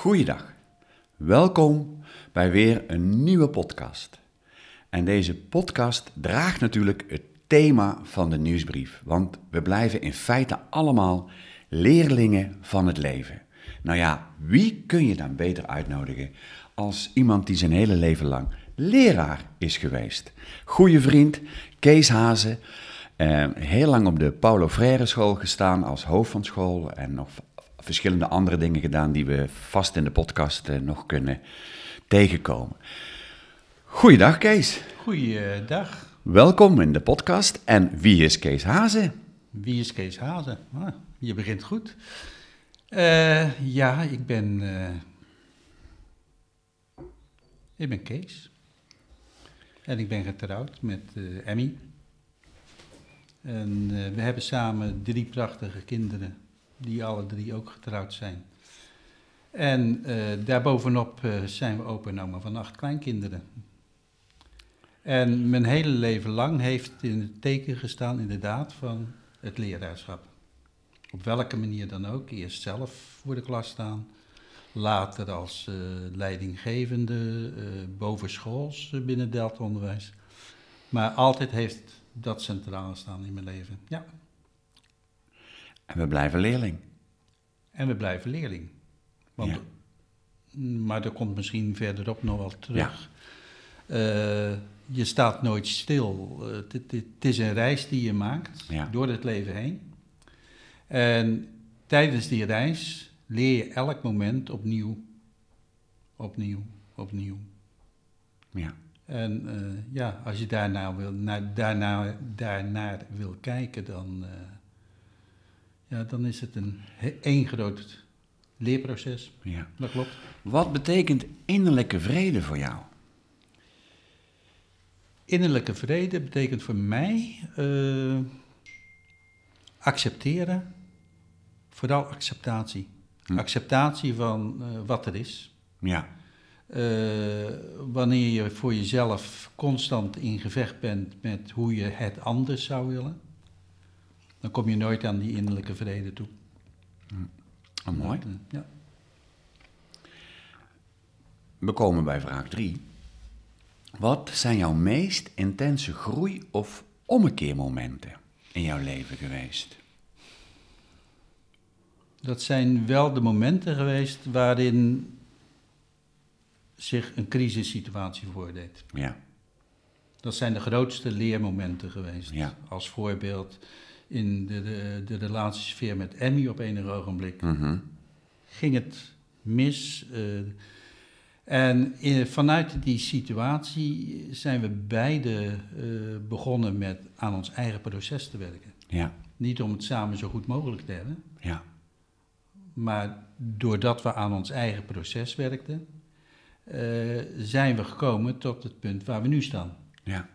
Goeiedag. Welkom bij weer een nieuwe podcast. En deze podcast draagt natuurlijk het thema van de nieuwsbrief, want we blijven in feite allemaal leerlingen van het leven. Nou ja, wie kun je dan beter uitnodigen als iemand die zijn hele leven lang leraar is geweest? Goeie vriend, Kees Hazen, eh, heel lang op de Paulo Freire school gestaan als hoofd van school en nog verschillende andere dingen gedaan die we vast in de podcast eh, nog kunnen tegenkomen. Goeiedag Kees. Goeiedag. Welkom in de podcast. En wie is Kees Hazen? Wie is Kees Hazen? Ah, je begint goed. Eh, ja, ik ben. eh, ik ben Kees. En ik ben getrouwd met Emmy. En we hebben samen drie prachtige kinderen, die alle drie ook getrouwd zijn. En eh, daarbovenop eh, zijn we opa van acht kleinkinderen. En mijn hele leven lang heeft in het teken gestaan, inderdaad, van het leraarschap. Op welke manier dan ook. Eerst zelf voor de klas staan, later als eh, leidinggevende, bovenschools binnen Delta Onderwijs. Maar altijd heeft dat centraal staan in mijn leven. Ja, En we blijven leerling. en we blijven leerling. Want, Maar er komt misschien verderop nog wel terug. Eh, je staat nooit stil. Eh, Het het is een reis die je maakt Ja. door het leven heen. En tijdens die reis leer je elk moment opnieuw, opnieuw, opnieuw. Ja. En eh, ja, als je daarna wil, naar, daarna, daarnaar wil kijken, dan, eh, ja, dan is het een één groot leerproces. ja. Dat klopt. Wat betekent innerlijke vrede voor jou? Innerlijke vrede betekent voor mij eh, accepteren, vooral acceptatie. Hm. Acceptatie van eh, wat er is. Ja. Eh, wanneer je voor jezelf constant in gevecht bent met hoe je het anders zou willen, dan kom je nooit aan die innerlijke vrede toe. Oh, mooi. Ja. We komen bij vraag 3. Wat zijn jouw meest intense groei- of ommekeermomenten in jouw leven geweest? Dat zijn wel de momenten geweest waarin zich een crisissituatie voordeed. Ja. Dat zijn de grootste leermomenten geweest. Ja. Als voorbeeld in de, de, de relatiesfeer met Emmy op enig ogenblik. Mhm. ging het mis. eh, en in- vanuit die situatie zijn we beide eh, begonnen met aan ons eigen proces te werken. Ja. Niet om het samen zo goed mogelijk te hebben, Ja. maar doordat we aan ons eigen proces werkten, eh, zijn we gekomen tot het punt waar we nu staan. Ja.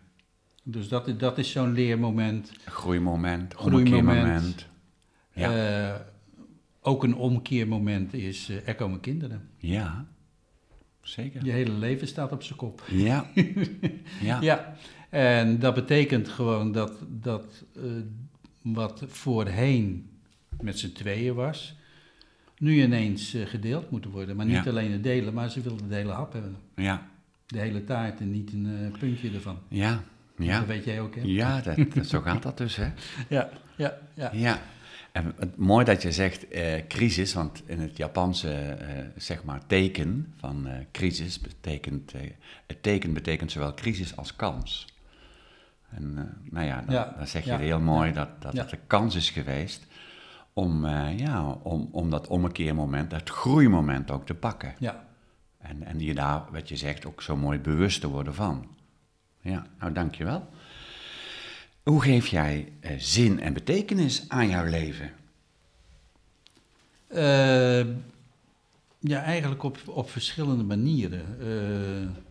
Dus dat, is- dat is zo'n leermoment. Groeimoment, Groeimoment. Ja. Eh, ook een omkeermoment is, eh, er komen kinderen. Ja. Zeker. Je hele leven staat op zijn kop. Ja. Ja. Ja, en dat betekent gewoon dat, dat eh, wat voorheen met z'n tweeën was, nu ineens gedeeld moet worden. Maar niet Ja. alleen het delen, maar ze wilden de hele hap hebben. Ja. De hele taart en niet een puntje ervan. Ja. Ja. Dat weet jij ook, hè? Ja, dat, zo gaat dat dus, hè? Ja, ja, ja. Ja. En het, mooi dat je zegt eh, crisis, want in het Japanse eh, zeg maar teken van eh, crisis betekent, eh, het teken betekent zowel crisis als kans. En eh, nou ja, dan, Ja, dan zeg je ja, heel mooi dat, dat ja. het een kans is geweest om, eh, ja, om, om dat ommekeermoment, dat groeimoment ook te pakken. ja. En, en je daar, wat je zegt, ook zo mooi bewust te worden van. Ja, nou dankjewel. Hoe geef jij eh, zin en betekenis aan jouw leven? Eh, ja, eigenlijk op, op verschillende manieren. Eh,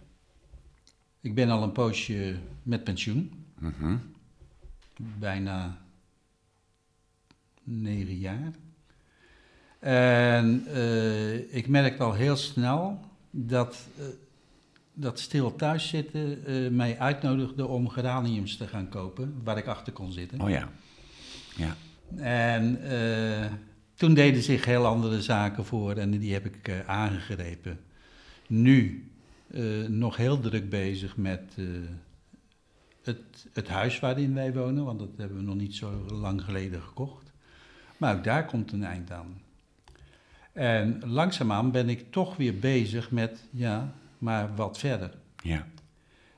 ik ben al een poosje met pensioen. Mhm. bijna negen jaar. En ik merkte al heel snel dat, dat stil thuiszitten eh mij uitnodigde om geraniums te gaan kopen, waar ik achter kon zitten. Oh ja. Ja. En eh, toen deden zich heel andere zaken voor en die heb ik uh, aangegrepen. Nu nog heel druk bezig met het, het huis waarin wij wonen, want dat hebben we nog niet zo lang geleden gekocht. Maar ook daar komt een eind aan. En langzaamaan ben ik toch weer bezig met, ja, maar wat verder. Ja.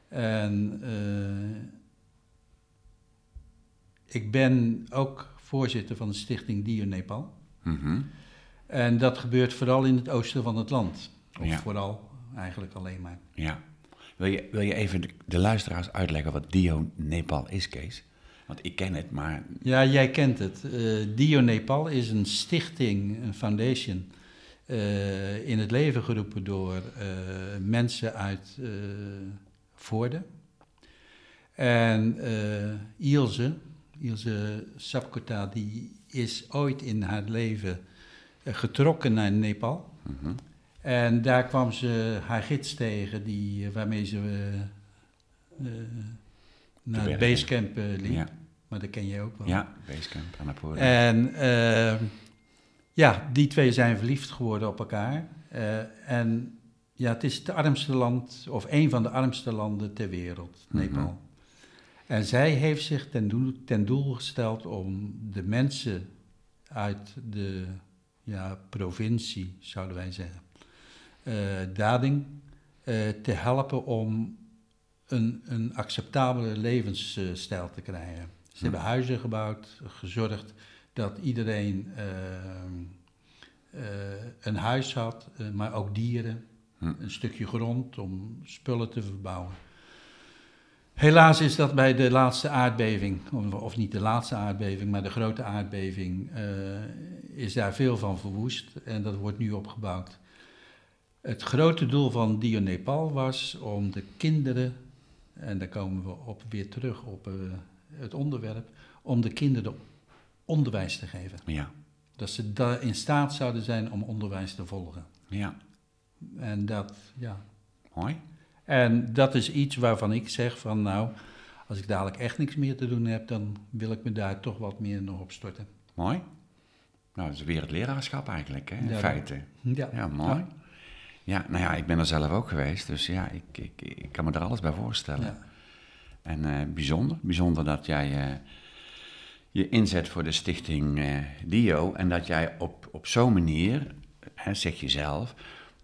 En uh, ik ben ook voorzitter van de stichting Dio Nepal. Mm -hmm. En dat gebeurt vooral in het oosten van het land. Of Ja. vooral, eigenlijk alleen maar. Ja. Wil je, wil je even de, de luisteraars uitleggen wat Dio Nepal is, Kees? Want ik ken het, maar Ja, jij kent het. Eh Dio Nepal is een stichting, een foundation, eh, in het leven geroepen door eh, mensen uit eh Voorde. En Ilse, Ilse Sapkota, die is ooit in haar leven getrokken naar Nepal. mhm. En daar kwam ze haar gids tegen, die, waarmee ze naar het basecamp eh, liep. ja, Maar dat ken je ook wel. ja, Basecamp Apollo. En eh, ja, die twee zijn verliefd geworden op elkaar. Eh, en ja, het is het armste land, of een van de armste landen ter wereld, Mhm. Nepal. En zij heeft zich ten doel, ten doel gesteld om de mensen uit de ja, provincie, zouden wij zeggen, eh, Dading, eh, te helpen om een, een acceptabele levensstijl te krijgen. Ze hebben huizen gebouwd, gezorgd dat iedereen eh, eh, een huis had, eh, maar ook dieren, Hm. een stukje grond om spullen te verbouwen. Helaas is dat bij de laatste aardbeving, of, niet de laatste aardbeving, maar de grote aardbeving, is daar veel van verwoest en dat wordt nu opgebouwd. Het grote doel van Dio Nepal was om de kinderen, en daar komen we op, weer terug op het onderwerp, om de kinderen onderwijs te geven. Ja, Dat ze da- in staat zouden zijn om onderwijs te volgen. ja, En dat, ja. mooi. En dat is iets waarvan ik zeg van nou, als ik dadelijk echt niks meer te doen heb, dan wil ik me daar toch wat meer nog op storten. Mooi. Nou, dat is weer het leraarschap eigenlijk, hè, in Ja, feite. Ja, Ja, mooi. Ja, nou ja, ik ben er zelf ook geweest, dus ja, ik, ik, ik kan me er alles bij voorstellen. Ja. En eh, bijzonder, bijzonder dat jij eh, je inzet voor de stichting eh, Dio en dat jij op, op zo'n manier, hè, zeg je zelf,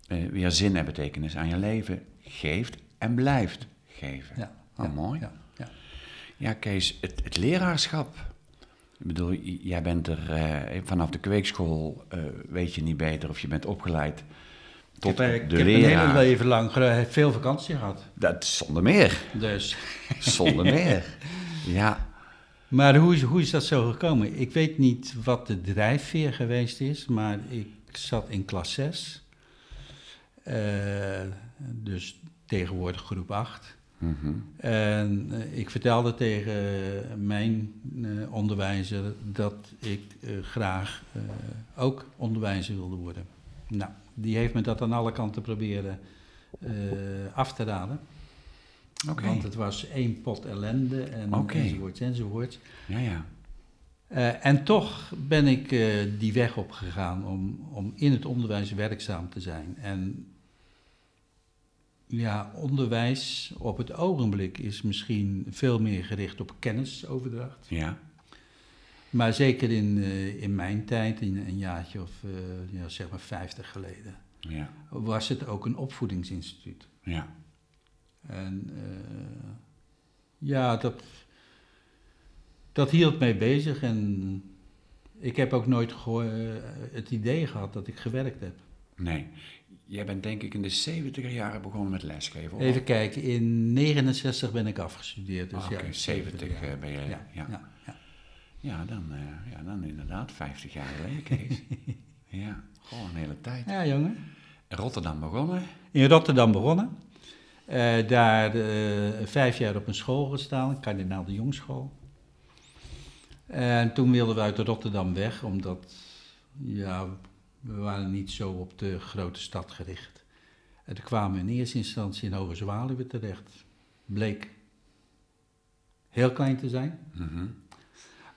eh, weer zin en betekenis aan je leven geeft en blijft geven. Ja, Oh, ja, mooi. Ja, ja. Ja, Kees, het, het leraarschap. Ik bedoel, jij bent er eh, vanaf de kweekschool, eh, weet je niet beter of je bent opgeleid tot ik heb, ik heb een hele leven lang veel vakantie gehad. Dat zonder meer, Dus. zonder meer. Ja, Maar hoe is, hoe is dat zo gekomen? Ik weet niet wat de drijfveer geweest is, maar ik zat in klas 6. Eh, dus tegenwoordig groep 8. mhm, En eh, ik vertelde tegen mijn eh, onderwijzer dat ik graag ook onderwijzer wilde worden. Nou, die heeft me dat aan alle kanten proberen af te raden. Want het was één pot ellende en Oké. enzovoorts enzovoorts. Ja, ja. Eh, en toch ben ik eh, die weg opgegaan om, om in het onderwijs werkzaam te zijn. En ja, onderwijs op het ogenblik is misschien veel meer gericht op kennisoverdracht. Ja, Maar zeker in, eh, in mijn tijd, in een jaartje of ja, zeg maar 50 geleden, ja, was het ook een opvoedingsinstituut. ja. En eh, ja, dat, dat hield mij bezig. En ik heb ook nooit eh, het idee gehad dat ik gewerkt heb. Nee. Jij bent denk ik in de 70er jaren begonnen met lesgeven. of? Even kijken, in 69 ben ik afgestudeerd. Dus ja, Oké, 70 jaar. eh, ben je. Ja, Ja, ja, ja. ja. dan, eh, ja, dan inderdaad 50 jaar geleden, Kees. ja, gewoon een hele tijd. Ja, jongen. In Rotterdam begonnen. In Rotterdam begonnen. Eh, daar eh, vijf jaar op een school gestaan, Kardinaal de Jongschool. En toen wilden we uit Rotterdam weg, omdat ja, we waren niet zo op de grote stad gericht. En toen kwamen we in eerste instantie in Hoge Zwaluwe terecht. Bleek heel klein te zijn. Mhm.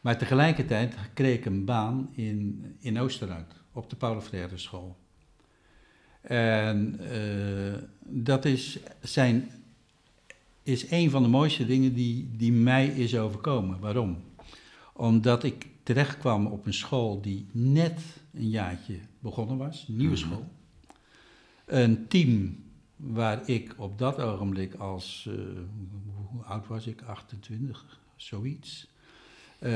Maar tegelijkertijd kreeg ik een baan in, in Oosterhout, op de Paulo Freire school. En eh, dat is, zijn, is een van de mooiste dingen die, die mij is overkomen. Waarom? Omdat ik terecht kwam op een school die net een jaartje begonnen was, een nieuwe Mhm. school. Een team waar ik op dat ogenblik als, eh, hoe oud was ik, 28, zoiets, eh,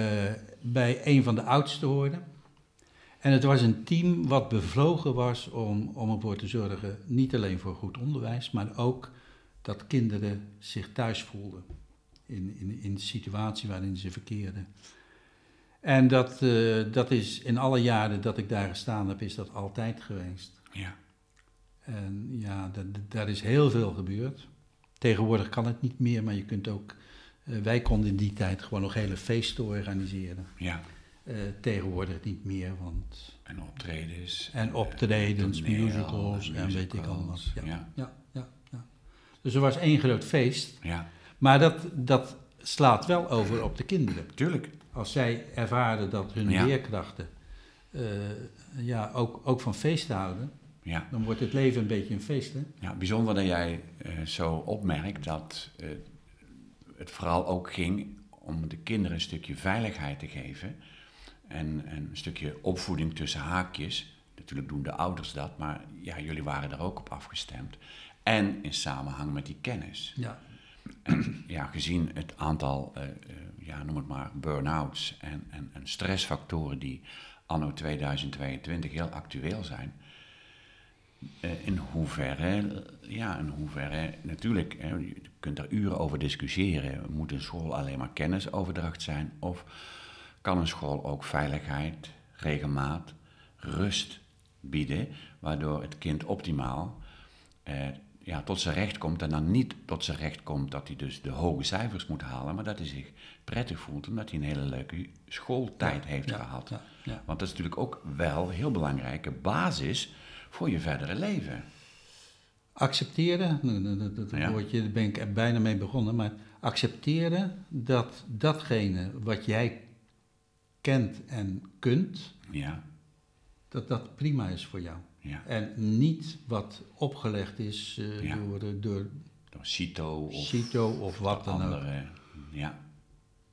bij een van de oudsten hoorde. En het was een team wat bevlogen was om, om ervoor te zorgen, niet alleen voor goed onderwijs, maar ook dat kinderen zich thuis voelden in, in, in de situatie waarin ze verkeerden. En dat, eh, dat is in alle jaren dat ik daar gestaan heb, is dat altijd geweest. Ja. En ja, da- da- daar is heel veel gebeurd. Tegenwoordig kan het niet meer, maar je kunt ook. eh, wij konden in die tijd gewoon nog hele feesten organiseren. Ja. Eh, tegenwoordig niet meer, want. En optredens. En optredens, eh, toneel, musicals en weet ik allemaal. Ja. Ja. Ja, ja, ja. Dus er was één groot feest. Ja, Maar dat, dat slaat wel over op de kinderen. tuurlijk. Als zij ervaren dat hun Ja. leerkrachten eh, ja, ook, ook van feesten houden, Ja. dan wordt het leven een beetje een feest. Hè? Ja, bijzonder dat jij zo opmerkt dat het vooral ook ging om de kinderen een stukje veiligheid te geven. En, en een stukje opvoeding tussen haakjes. Natuurlijk doen de ouders dat, maar ja, jullie waren daar ook op afgestemd. En in samenhang met die kennis. Ja. Ja, gezien het aantal, eh, eh, ja, noem het maar, burn-outs en, en, en stressfactoren die anno 2022 heel actueel zijn. Eh, in hoeverre, ja, in hoeverre, natuurlijk, hè, je kunt daar uren over discussiëren. Moet een school alleen maar kennisoverdracht zijn? Of kan een school ook veiligheid, regelmaat, rust bieden, waardoor het kind optimaal eh, ja, tot zijn recht komt en dan niet tot zijn recht komt dat hij dus de hoge cijfers moet halen, maar dat hij zich prettig voelt omdat hij een hele leuke schooltijd heeft ja, gehad. Ja. Want dat is natuurlijk ook wel een heel belangrijke basis voor je verdere leven. Accepteren, dat, dat, dat Ja. woordje, daar ben ik er bijna mee begonnen, maar accepteren dat datgene wat jij kent en kunt, Ja, dat dat prima is voor jou. ja. En niet wat opgelegd is eh, Ja. door, eh, door Door CITO of CITO of wat dan ook. andere. Ja,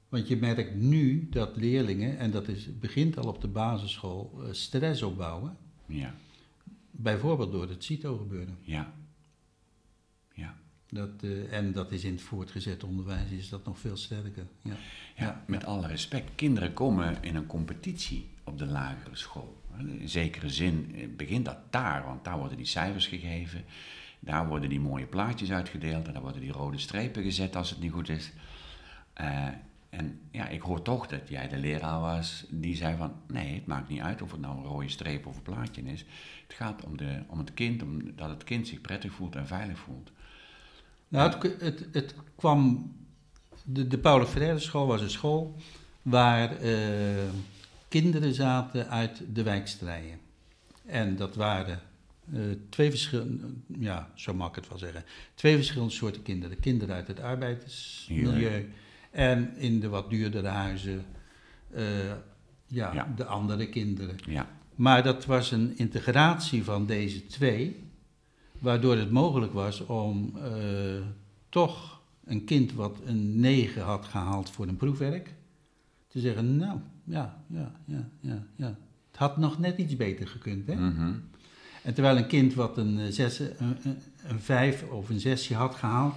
Want je merkt nu dat leerlingen, en dat is, begint al op de basisschool, eh, stress opbouwen. ja, Bijvoorbeeld door het CITO gebeuren. ja. Dat, eh, en dat is in het voortgezet onderwijs is dat nog veel sterker. Ja. Ja, met alle respect. Kinderen komen in een competitie op de lagere school. In zekere zin eh, begint dat daar, want daar worden die cijfers gegeven. Daar worden die mooie plaatjes uitgedeeld en daar worden die rode strepen gezet als het niet goed is. Eh, en ja, ik hoor toch dat jij de leraar was die zei van... nee, het maakt niet uit of het nou een rode streep of een plaatje is. Het gaat om, de, om het kind, om, dat het kind zich prettig voelt en veilig voelt. Nou, het, het, het kwam. De, de Freire school was een school waar eh, kinderen zaten uit de wijkstrijen. En dat waren eh, twee verschillende, ja, zo mag ik het wel zeggen, twee verschillende soorten kinderen. Kinderen uit het arbeidersmilieu en in de wat duurdere huizen, eh, ja, Ja. de andere kinderen. Ja, Maar dat was een integratie van deze twee, waardoor het mogelijk was om eh, toch een kind wat een 9 had gehaald voor een proefwerk, te zeggen, nou, ja, ja, ja, ja, ja. Het had nog net iets beter gekund, hè? mhm, En terwijl een kind wat een, eh, zes, een, een, een vijf of een zesje had gehaald,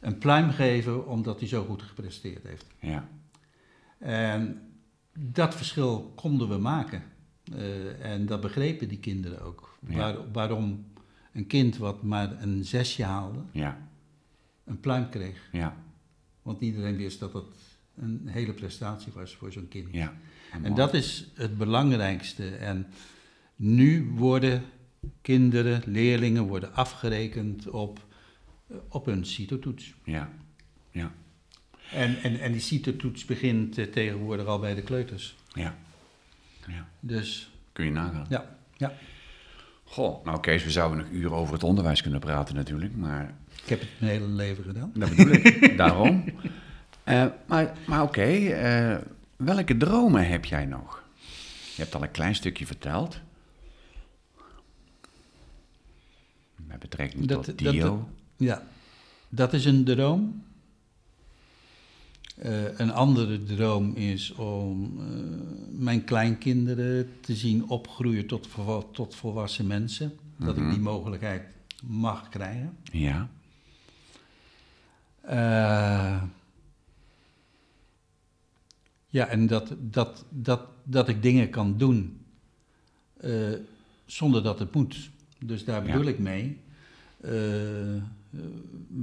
een pluim geven omdat hij zo goed gepresteerd heeft. ja, En dat verschil konden we maken. Eh, en dat begrepen die kinderen ook. Ja. Waar- waarom een kind wat maar een zesje haalde, ja, een pluim kreeg. ja, Want iedereen wist dat dat een hele prestatie was voor zo'n kind. ja. En dat is het belangrijkste. En nu worden kinderen, leerlingen, worden afgerekend op, eh, op hun CITO-toets. Ja, ja, En, en, en die CITO-toets begint eh, tegenwoordig al bij de kleuters. ja. ja. Dus Kun je nagaan. ja, ja. Goh, nou Kees, we zouden nog uren over het onderwijs kunnen praten natuurlijk, maar ik heb het mijn hele leven gedaan. dat bedoel ik, daarom. Eh, maar maar oké, eh, welke dromen heb jij nog? Je hebt al een klein stukje verteld. Met betrekking Dat- tot dat- Dio. Ja, dat is een droom. Eh, een andere droom is om eh, mijn kleinkinderen te zien opgroeien tot, tot volwassen mensen. Dat Mhm. ik die mogelijkheid mag krijgen. Ja, Eh, ja, en dat, dat, dat, dat ik dingen kan doen zonder dat het moet. Dus daar Ja. bedoel ik mee. Eh,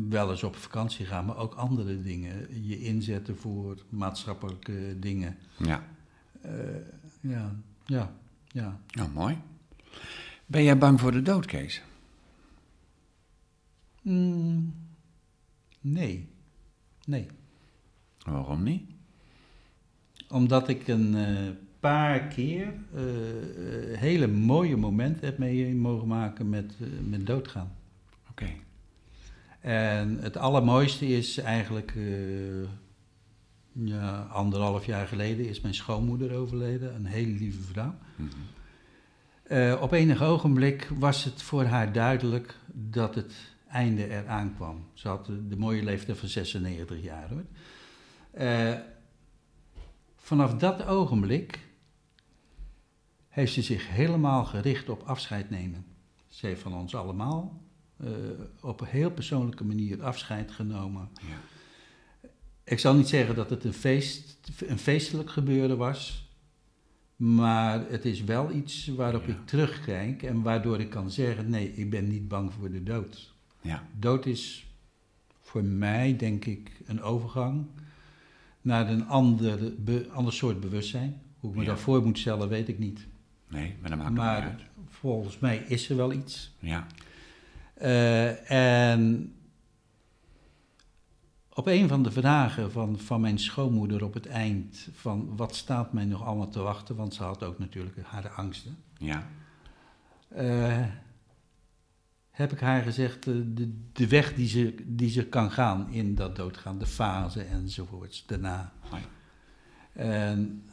wel eens op vakantie gaan, maar ook andere dingen. Je inzetten voor maatschappelijke dingen. ja. Eh, ja, ja, ja. Nou, mooi. Ben jij bang voor de dood, Kees? Mm, nee, nee. Waarom niet? Omdat ik een eh, paar keer hele mooie momenten heb mee mogen maken met, met doodgaan. Oké. En het allermooiste is eigenlijk, eh, ja, anderhalf jaar geleden is mijn schoonmoeder overleden, een hele lieve vrouw. Mhm. Eh, op enig ogenblik was het voor haar duidelijk dat het einde eraan kwam. Ze had de, de mooie leeftijd van 96 jaar hoor. Eh, vanaf dat ogenblik heeft ze zich helemaal gericht op afscheid nemen. Ze heeft van ons allemaal eh, op een heel persoonlijke manier afscheid genomen. Ja. Ik zal niet zeggen dat het een, feest, een feestelijk gebeuren was. Maar het is wel iets waarop Ja. ik terugkijk en waardoor ik kan zeggen: nee, ik ben niet bang voor de dood. Ja. Dood is voor mij, denk ik, een overgang naar een ander, be- ander soort bewustzijn. Hoe ik me Ja. daarvoor moet stellen, weet ik niet. Nee, maar dat maakt het Maar niet uit. volgens mij is er wel iets. Ja. Eh, en op een van de vragen van, van mijn schoonmoeder op het eind, van wat staat mij nog allemaal te wachten, want ze had ook natuurlijk haar angsten, Ja. eh, heb ik haar gezegd, eh, de, de weg die ze, die ze kan gaan in dat doodgaan, de fase enzovoorts, daarna. Hoi. En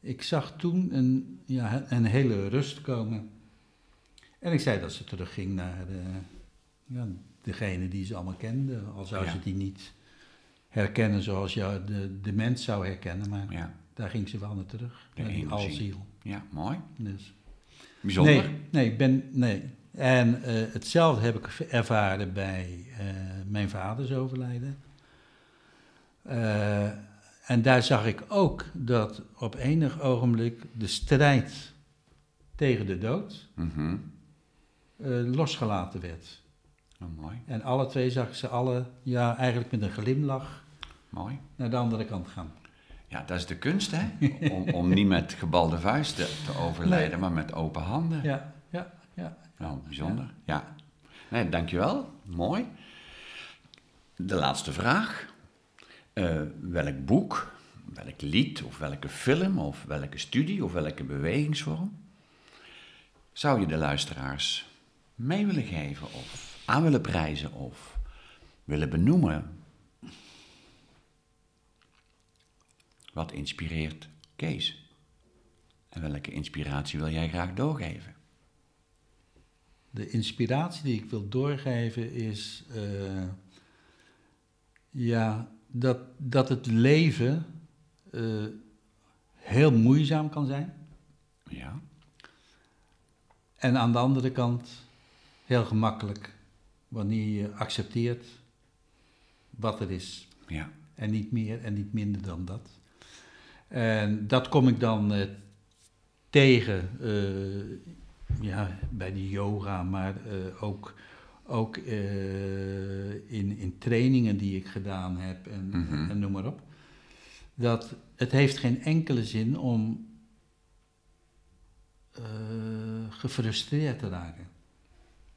ik zag toen een, ja, een hele rust komen. En ik zei dat ze terugging naar de, ja, degene die ze allemaal kende. Al zou Ja. ze die niet herkennen zoals je de, de mens zou herkennen. Maar Ja. daar ging ze wel naar terug. De die alziel. Ja, mooi. Dus. Bijzonder. Nee, nee, ik ben, nee. En eh, hetzelfde heb ik ervaren bij eh, mijn vaders overlijden. Eh, en daar zag ik ook dat op enig ogenblik de strijd tegen de dood Mhm. losgelaten werd. Oh, mooi. En alle twee zag ik ze alle, ja, eigenlijk met een glimlach Mooi. naar de andere kant gaan. Ja, dat is de kunst, hè? Om, om niet met gebalde vuisten te overlijden, Nee. maar met open handen. Ja, ja, ja. Nou, bijzonder. Ja. Nee, dankjewel. Mooi. De laatste vraag. Eh, welk boek, welk lied of welke film of welke studie of welke bewegingsvorm zou je de luisteraars mee willen geven of aan willen prijzen of willen benoemen? Wat inspireert Kees? En welke inspiratie wil jij graag doorgeven? De inspiratie die ik wil doorgeven is eh, ja, dat, dat het leven eh, heel moeizaam kan zijn. Ja, En aan de andere kant heel gemakkelijk wanneer je accepteert wat er is. ja, En niet meer en niet minder dan dat. En dat kom ik dan eh, tegen eh, ja, bij de yoga, maar eh, ook, ook in, in trainingen die ik gedaan heb en, Mhm. en noem maar op. Dat het heeft geen enkele zin om gefrustreerd te raken.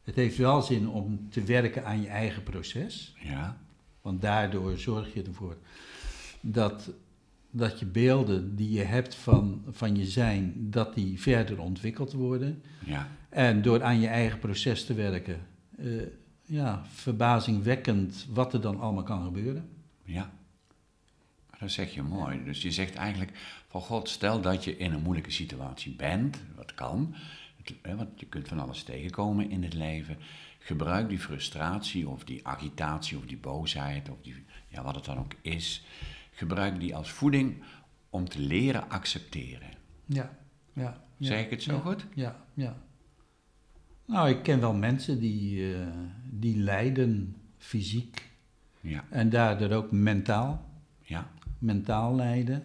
Het heeft wel zin om te werken aan je eigen proces. ja, Want daardoor zorg je ervoor dat, dat je beelden die je hebt van, van je zijn, dat die verder ontwikkeld worden. ja, En door aan je eigen proces te werken, eh, ja, verbazingwekkend wat er dan allemaal kan gebeuren. ja. Dat zeg je mooi. Dus je zegt eigenlijk van God, stel dat je in een moeilijke situatie bent, wat kan, want je kunt van alles tegenkomen in het leven. Gebruik die frustratie of die agitatie of die boosheid of die, ja, wat het dan ook is. Gebruik die als voeding om te leren accepteren. Ja, ja. ja zeg ik het zo ja, goed? Ja, ja. Nou, ik ken wel mensen die, uh, die lijden fysiek ja. en daardoor ook mentaal. Ja. Mentaal lijden.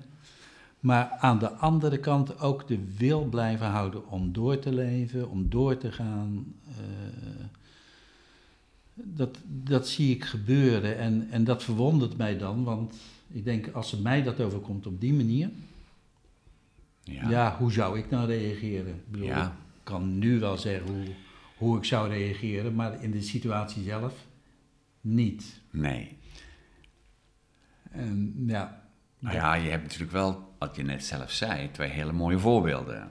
Maar aan de andere kant ook de wil blijven houden om door te leven, om door te gaan. Uh, dat, dat zie ik gebeuren en, en dat verwondert mij dan, want ik denk als het mij dat overkomt op die manier, ja, ja hoe zou ik dan reageren? Ik, bedoel, Ja. ik kan nu wel zeggen hoe, hoe ik zou reageren, maar in de situatie zelf niet. Nee. En ja, Nou ja, je hebt natuurlijk wel, wat je net zelf zei, twee hele mooie voorbeelden.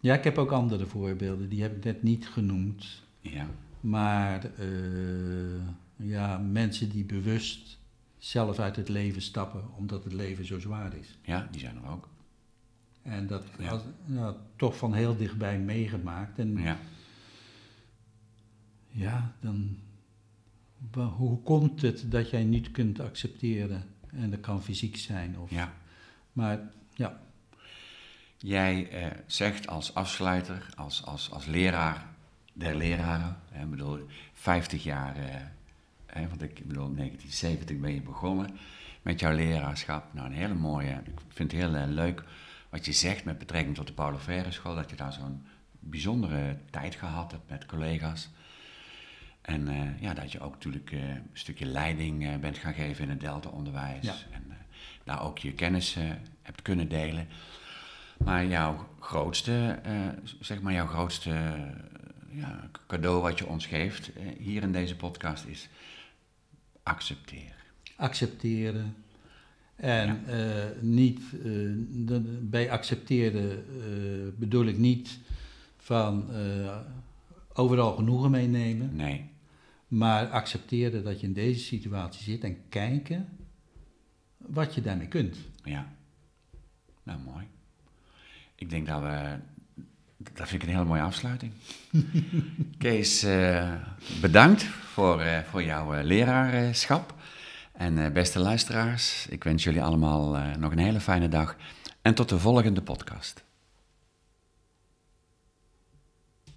ja, ik heb ook andere voorbeelden, die heb ik net niet genoemd. Ja. Maar eh, ja, mensen die bewust zelf uit het leven stappen omdat het leven zo zwaar is. Ja, die zijn er ook. En dat Ja. als, nou, toch van heel dichtbij meegemaakt. En ja, Ja. dan. Hoe komt het dat jij niet kunt accepteren? En dat kan fysiek zijn. Of, ja. Maar ja, Jij eh, zegt als afsluiter, als, als, als leraar der leraren, hè, bedoel, 50 jaar, eh, hè, want ik bedoel, 1970 ben je begonnen met jouw leraarschap. Nou, een hele mooie, ik vind het heel eh, leuk wat je zegt met betrekking tot de Paulo Freire school, dat je daar zo'n bijzondere tijd gehad hebt met collega's. En eh, ja, dat je ook natuurlijk eh, een stukje leiding eh, bent gaan geven in het Delta-onderwijs. Ja. En daar ook je kennis hebt kunnen delen. Maar jouw grootste, zeg maar jouw grootste ja, cadeau wat je ons geeft hier in deze podcast is accepteer. accepteren. En niet, de- bij accepteren bedoel ik niet van overal genoegen meenemen. Nee, Maar accepteren dat je in deze situatie zit en kijken wat je daarmee kunt. ja. Nou, mooi. Ik denk dat we, dat vind ik een hele mooie afsluiting. Kees, eh, bedankt voor, eh, voor jouw eh, leraarschap. En beste luisteraars, ik wens jullie allemaal nog een hele fijne dag. En tot de volgende podcast.